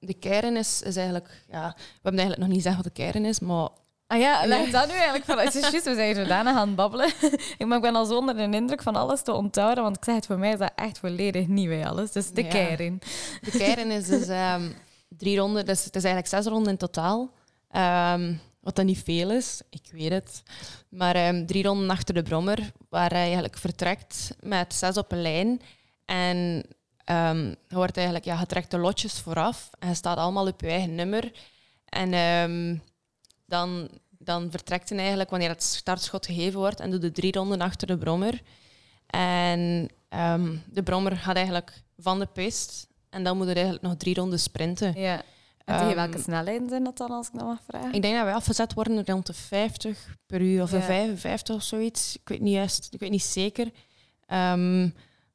de keirin is, is eigenlijk... Ja, we hebben eigenlijk nog niet gezegd wat de keirin is, maar...
Ah ja, leg dat nu eigenlijk van. Het is juist, we zijn zodanig aan het babbelen. Ik- maar ik ben al zo onder de indruk van alles te onthouden, want ik zeg het, voor mij is dat echt volledig nieuw bij alles. Dus de
Ja. De keirin is dus ehm, drie ronden, dus het is eigenlijk zes ronden in totaal. Ehm, wat dan niet veel is, ik weet het. Maar ehm, drie ronden achter de brommer, waar hij eigenlijk vertrekt met zes op een lijn. En ehm je wordt eigenlijk, ja, je trekt de lotjes vooraf en je staat allemaal op je eigen nummer. En ehm, dan, dan vertrekt hij eigenlijk wanneer het startschot gegeven wordt en doet de drie ronden achter de brommer. En ehm, de brommer gaat eigenlijk van de pist en dan moet er eigenlijk nog drie ronden sprinten.
Ja. En tegen welke snelheden zijn dat dan, als ik dat mag vragen?
Ik denk dat wij afgezet worden rond de 50 per uur of de
Ja.
55 of zoiets. Ik weet niet juist, ik weet niet zeker.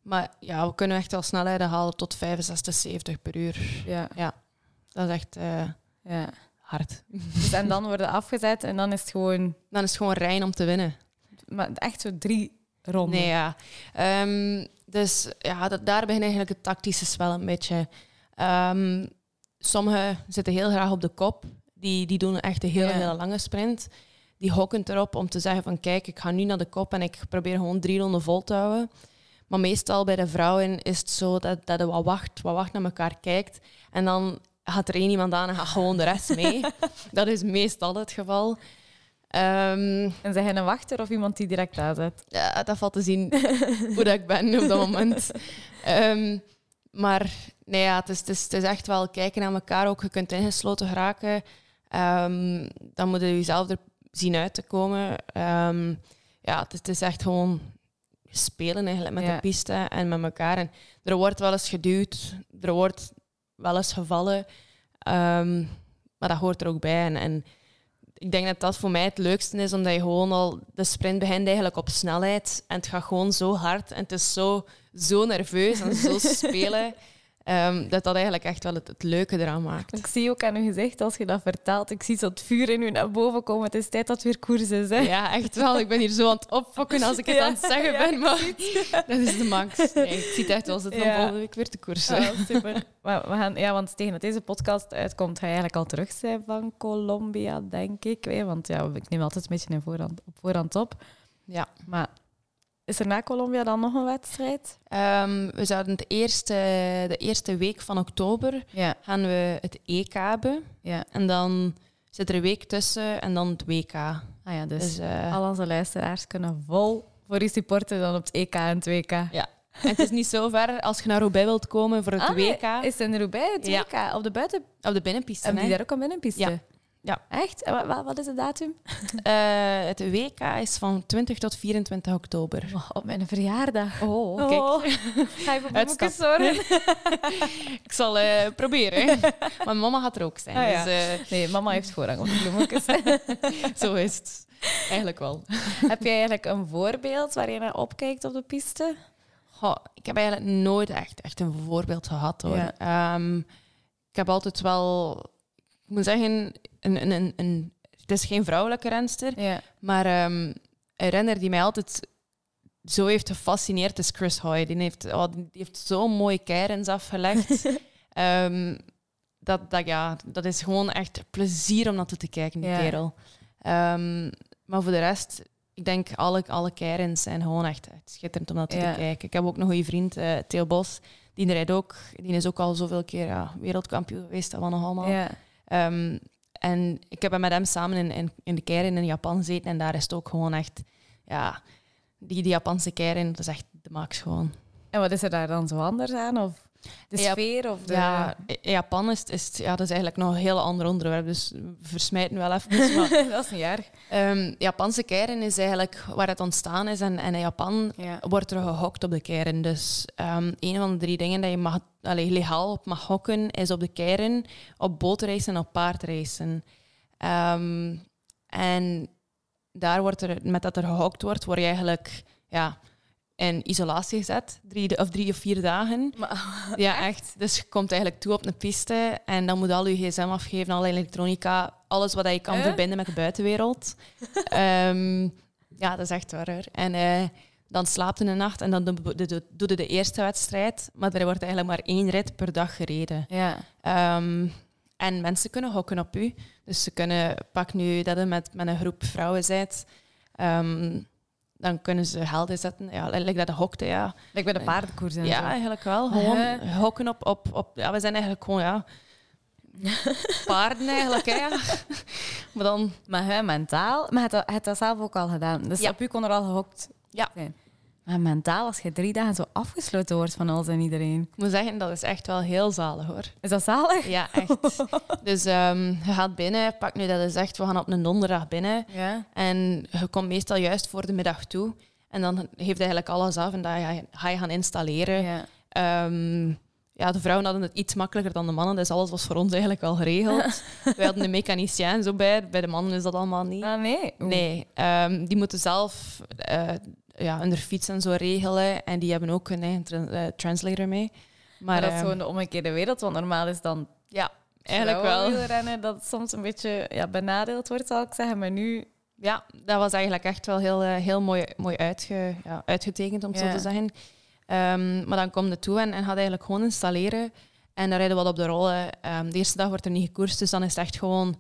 Maar ja, we kunnen echt wel snelheden halen tot 65, 70 per uur.
Ja,
Dat is echt eh,
ja.
hard.
Dus, en dan worden afgezet en dan is het gewoon
Dan is het gewoon rein om te winnen.
maar echt zo drie ronden.
Nee, ja. Ehm, dus ja, dat, daar begint eigenlijk het tactische spel een beetje. Ehm, sommigen zitten heel graag op de kop. Die, die doen echt een hele,
Ja.
hele lange sprint. Die hokken erop om te zeggen van kijk, ik ga nu naar de kop en ik probeer gewoon drie ronden vol te houden. Maar meestal bij de vrouwen is het zo dat, dat je wat wacht, wat wacht naar elkaar kijkt. En dan gaat er één iemand aan en gaat gewoon de rest mee. dat is meestal het geval. Ehm,
En zijn jij een wachter of iemand die direct aanzet?
ja, dat valt te zien hoe dat ik ben op dat moment. Ehm, maar nee, ja, het, is, het, is, het is echt wel kijken naar elkaar. Ook je kunt ingesloten geraken. Ehm, dan moet je jezelf er zien uit te komen. Ja, het is, het is echt gewoon spelen eigenlijk met
Ja.
de piste en met elkaar. En er wordt wel eens geduwd, er wordt wel eens gevallen. Ehm, maar dat hoort er ook bij. En, en ik denk dat dat voor mij het leukste is, omdat je gewoon al... De sprint begint eigenlijk op snelheid en het gaat gewoon zo hard en het is zo, zo nerveus en zo spelen, ehm, dat dat eigenlijk echt wel het, het leuke eraan maakt.
Ik zie ook aan uw gezicht als je dat vertelt. Ik zie zo het vuur in u naar boven komen. Het is tijd dat het weer koers is. Hè?
Ja, echt wel. Ik ben hier zo aan het opfokken als ik het
Ja,
aan het zeggen
ja,
ben, maar dat is de max. Nee, ik zie het echt wel zitten
Ja.
volgende week weer te koersen.
Ah, super. Maar we gaan, ja, want tegen dat deze podcast uitkomt, ga je eigenlijk al terug zijn van Colombia, denk ik. Hè? Want ja, ik neem altijd een beetje in voorhand, op voorhand op.
Ja.
Maar is er na Colombia dan nog een wedstrijd?
Ehm, we zouden het eerste, de eerste week van oktober
Ja.
gaan we het EK hebben.
ja.
En dan zit er een week tussen en dan het WK.
Ah ja, dus,
Dus, eh,
al onze luisteraars kunnen vol voor u supporten dan op het EK en het WK.
en het is niet zo ver als je naar Roubaix wilt komen voor het
Ah,
WK.
Is het in Roubaix het
Ja.
WK? Op de buiten...
Op de binnenpiste.
Hebben die
hè.
daar ook een binnenpiste?
Ja. Ja.
Echt? En wat is de datum?
Eh, het WK is van 20 tot 24 oktober.
Oh, op mijn verjaardag.
Oh,
Oh. Ga je voor zorgen?
Ik zal eh, proberen. Maar mama gaat er ook zijn.
Ah, ja.
Dus eh,
Nee, mama heeft voorrang op de bloemetjes.
zo is het. Eigenlijk wel.
Heb jij eigenlijk een voorbeeld waar je naar opkijkt op de piste?
Goh, ik heb eigenlijk nooit echt, echt een voorbeeld gehad hoor.
Ja.
Ehm, ik heb altijd wel, ik moet zeggen, een, een, een, een, het is geen vrouwelijke renster,
Ja.
maar ehm, een renner die mij altijd zo heeft gefascineerd is Chris Hoy. Die heeft, oh, die heeft zo'n mooie keirens afgelegd. Ehm, dat, dat, ja, dat is gewoon echt plezier om naartoe te kijken, die
Ja.
kerel. Ehm, maar voor de rest, ik denk alle, alle keirens zijn gewoon echt, echt schitterend om naartoe
Ja.
te kijken. Ik heb ook nog een goede vriend, eh, Theo Bos. Die rijdt ook. Die is ook al zoveel keer ja, wereldkampioen geweest. Dat was nog allemaal. Ehm, en ik heb met hem samen in, in, de keirin in Japan gezeten. En daar is het ook gewoon echt... Ja, die, die Japanse keirin, dat is echt de max gewoon.
En wat is er daar dan zo anders aan? Of? De sfeer of de...
Ja, Japan is, is, ja, dat is eigenlijk nog een heel ander onderwerp, dus we versmijten wel even. Maar,
dat is niet erg.
ehm, Japanse keirin is eigenlijk waar het ontstaan is. En, en in Japan
Ja.
wordt er gehokt op de keirin. Dus ehm, een van de drie dingen dat je mag, allee, legaal op mag hokken, is op de keirin, op bootreizen en op paardreizen. Ehm, en daar wordt er, met dat er gehokt wordt, word je eigenlijk ja, in isolatie gezet. Drie, of drie of vier dagen. Ja, echt. Dus je komt eigenlijk toe op een piste en dan moet al je gsm afgeven, alle elektronica, alles wat je kan
Huh?
verbinden met de buitenwereld. Ehm, ja, dat is echt waar. En eh, dan slaapt je een nacht en dan doe je de eerste wedstrijd, maar er wordt eigenlijk maar één rit per dag gereden.
Ja.
Ehm, en mensen kunnen hokken op u. Dus ze kunnen, pak nu dat je met, met een groep vrouwen bent, dan kunnen ze helden zetten. Ja, like dat je hokte, ja.
Like bij de paardenkoers en
Ja,
zo.
eigenlijk wel. Gewoon hokken op, op, op... Ja, we zijn eigenlijk gewoon, ja... Paarden eigenlijk, hè. ja. Maar dan...
Maar hè, mentaal... Maar je hebt dat zelf ook al gedaan. Dus
Ja.
op u kon er al gehokt
Ja.
zijn. Maar mentaal, als je drie dagen zo afgesloten wordt van alles en iedereen.
Ik moet zeggen, dat is echt wel heel zalig, hoor.
Is dat zalig?
Ja, echt. dus ehm, je gaat binnen. Pak nu dat je zegt, we gaan op een donderdag binnen.
Ja.
En je komt meestal juist voor de middag toe. En dan heeft eigenlijk alles af en dan ga je, ga je gaan installeren.
ja.
Ehm, ja, de vrouwen hadden het iets makkelijker dan de mannen, dus alles was voor ons eigenlijk al geregeld. Wij hadden de mechanicien zo bij, bij de mannen is dat allemaal niet.
Ah, nee? Oeh.
Nee, ehm, die moeten zelf eh, ja, hun fiets en zo regelen en die hebben ook een eigen tra- eh, translator mee.
Maar,
Maar,
dat is
ehm,
gewoon de omgekeerde wereld, want normaal is dan
ja, eigenlijk wel.
rennen dat het soms een beetje ja, benadeeld wordt, zal ik zeggen. Maar nu...
Ja, dat was eigenlijk echt wel heel, eh, heel mooi, mooi uitge, ja, uitgetekend, om het zo te zeggen. Ehm, maar dan kom je toe en, en gaat eigenlijk gewoon installeren. En dan rijden we wat op de rollen. Ehm, de eerste dag wordt er niet gekoerst, dus dan is het echt gewoon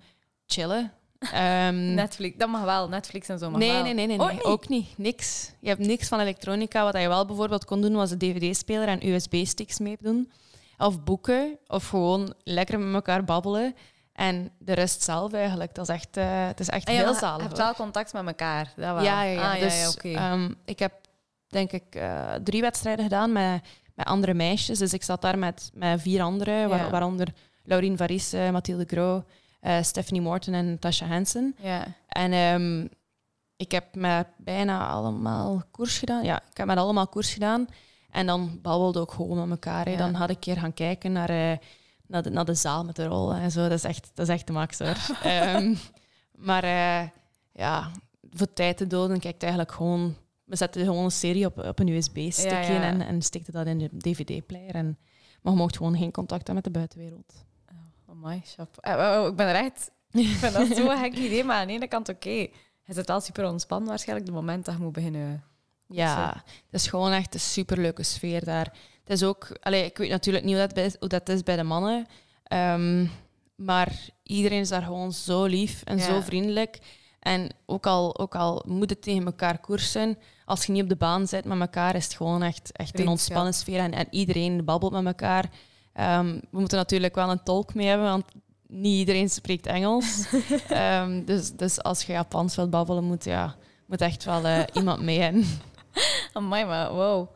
chillen. Ehm,
Netflix, dat mag wel. Netflix en zo mag
nee,
wel.
nee, nee, nee, nee,
niet?
ook niet. Niks. Je hebt niks van elektronica. Wat je wel bijvoorbeeld kon doen, was een dvd-speler en USB-sticks meedoen. Of boeken, of gewoon lekker met elkaar babbelen. En de rest zelf eigenlijk. Dat is echt, eh, het is echt heel zalig.
Je hebt wel contact met elkaar. Dat wel.
Ja, ja, ja.
Ah,
dus,
ja,
ehm, ik heb denk ik eh, drie wedstrijden gedaan met, met andere meisjes. Dus ik zat daar met, met vier anderen, waar- waaronder Laurien Varis, eh, Mathilde Gros, eh, Stephanie Morton en Tasha Hansen.
ja.
En ehm, ik heb met bijna allemaal koers gedaan. Ja, ik heb met allemaal koers gedaan. En dan babbelde ook gewoon met elkaar.
Ja.
Dan had ik een keer gaan kijken naar, eh, naar, de, naar de zaal met de rollen en zo. Dat is echt, dat is echt de max hoor. Ehm, maar eh, ja, voor tijd te doden kijkt eigenlijk gewoon... We zetten gewoon een serie op, op een
Ja, ja.
en, en stikte dat in de DVD-player. En, maar je mocht gewoon geen contact hebben met de buitenwereld.
Eh, oh, ik ben er echt... Ik vind dat zo'n gek idee, maar aan de ene kant oké. Je zit al super ontspannen waarschijnlijk, de moment dat je moet beginnen.
Ja, het is gewoon echt een superleuke sfeer daar. Het is ook, allee, ik weet natuurlijk niet hoe dat, bij- hoe dat is bij de mannen, ehm, maar iedereen is daar gewoon zo lief en
Ja.
zo vriendelijk. En ook al, ook al moet het tegen elkaar koersen, als je niet op de baan zit met elkaar, is het gewoon echt, echt een ontspannen sfeer. En, en iedereen babbelt met elkaar. Ehm, we moeten natuurlijk wel een tolk mee hebben, want niet iedereen spreekt Engels. Ehm, dus, dus als je Japans wilt babbelen, moet, ja, moet echt wel eh, iemand mee. En,
Amai, maar wow.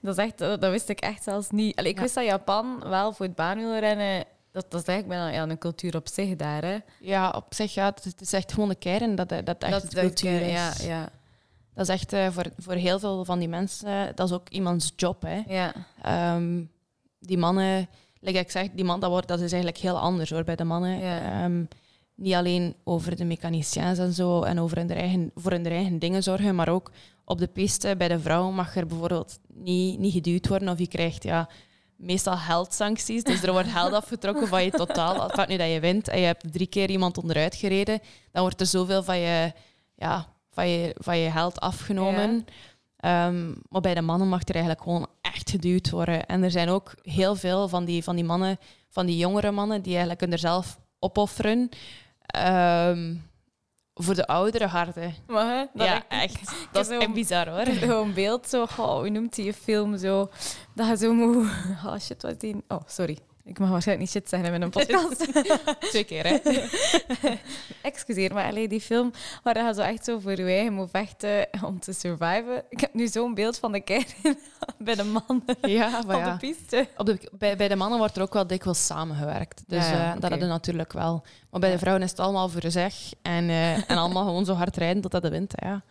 Dat, is echt, dat, wist ik echt zelfs niet. Allee, ik
Ja.
wist dat Japan wel voor het baanwielrennen... Dat, dat is eigenlijk bijna ja, een cultuur op zich daar, hè.
Ja, op zich, ja, het, is- het is echt gewoon de kern dat dat echt
dat
de cultuur is.
Ja, ja,
Dat is echt eh, voor, voor heel veel van die mensen, dat is ook iemands job. Hè.
ja.
Ehm, die mannen, like ik zeg, die man, dat, wordt, dat is eigenlijk heel anders hoor, bij de mannen.
Ja.
Ehm, niet alleen over de mechaniciëns en zo en over hun eigen, voor hun eigen dingen zorgen, maar ook op de piste bij de vrouw mag er bijvoorbeeld niet, niet geduwd worden of je krijgt ja, meestal heldsancties. Dus er wordt geld afgetrokken van je totaal. Nu dat je wint en je hebt drie keer iemand onderuit gereden, dan wordt er zoveel van je, ja, van je, van je geld afgenomen. Ehm, maar bij de mannen mag er eigenlijk gewoon echt geduwd worden. En er zijn ook heel veel van die, van die mannen, van die jongere mannen, die eigenlijk hun er zelf opofferen. ehm, voor de oudere harten.
Maar, hè, dat
ja,
ik-
echt. Dat is echt bizar hoor.
Zo'n beeld, zo, oh, hoe noemt die film zo? Dat je zo moet. Oh shit, wat die? Oh, sorry. Ik mag waarschijnlijk niet shit zeggen in een podcast.
Twee keer, hè?
Excuseer, maar alleen die film waar je zo echt zo voor je eigen moet vechten om te surviven. Ik heb nu zo'n beeld van de kern bij de mannen
Ja, maar
op
ja.
de piste.
Op de, bij, bij de mannen wordt er ook wel dikwijls samengewerkt. Dus
Ja, ja,
eh, dat hadden natuurlijk wel. Maar bij de vrouwen is het allemaal voor zich. En, eh, en allemaal gewoon zo hard rijden tot dat de wint. Ja.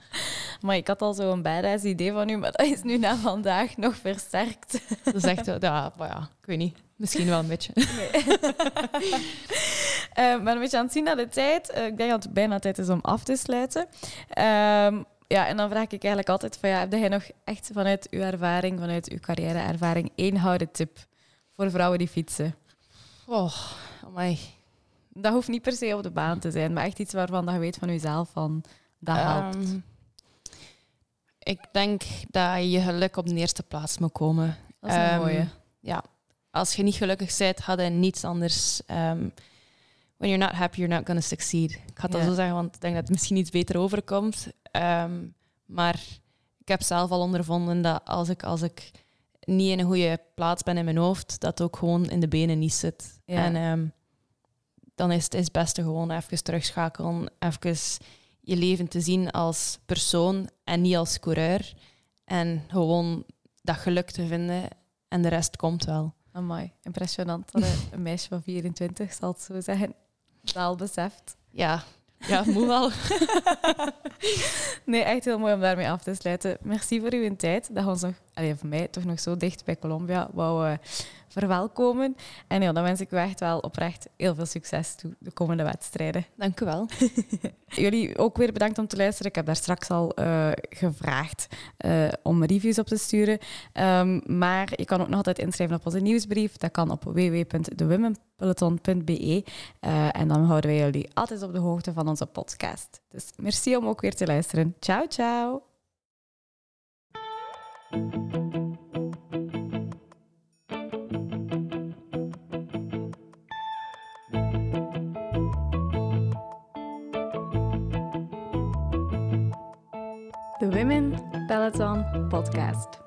Maar ik had al zo'n badass idee van u, maar dat is nu na vandaag nog versterkt.
Dat is echt... ja, maar ja, ik weet niet. Misschien wel een beetje.
Eh, maar een beetje aan het zien naar de tijd. Eh, ik denk dat het bijna tijd is om af te sluiten. Ehm, ja, en dan vraag ik eigenlijk altijd van ja, heb jij nog echt vanuit uw ervaring, vanuit uw carrière-ervaring, één houden tip voor vrouwen die fietsen?
Oh, amai.
Dat hoeft niet per se op de baan te zijn, maar echt iets waarvan dat je weet van jezelf van dat helpt.
Ehm, ik denk dat je geluk op de eerste plaats moet komen.
Dat is een
ehm,
mooie.
Ja, als je niet gelukkig bent, had je niets anders. ehm, when you're not happy, you're not going to succeed. Ik ga
Ja.
al zo zeggen, want ik denk dat het misschien iets beter overkomt. Ehm, maar ik heb zelf al ondervonden dat als ik, als ik niet in een goede plaats ben in mijn hoofd, dat ook gewoon in de benen niet zit.
Ja.
En ehm, dan is het, is het beste gewoon even terugschakelen, even je leven te zien als persoon en niet als coureur. En gewoon dat geluk te vinden en de rest komt wel.
Amai, impressionant dat een- meisje van 24, zal het zo zeggen, al beseft.
Ja, ja moet wel.
Nee, echt heel mooi om daarmee af te sluiten. Merci voor uw tijd. Dat we ons nog, allee, voor mij toch nog zo dicht bij Colombia wou eh, verwelkomen. En ja, dan wens ik u echt wel oprecht heel veel succes toe de komende wedstrijden.
Dank u wel.
Jullie ook weer bedankt om te luisteren. Ik heb daar straks al eh, gevraagd eh, om reviews op te sturen. Ehm, maar je kan ook nog altijd inschrijven op onze nieuwsbrief. Dat kan op www.thewomenpeloton.be. En dan houden wij jullie altijd op de hoogte van onze podcast. Dus merci om ook weer te luisteren. Ciao, ciao. The Women Peloton Podcast.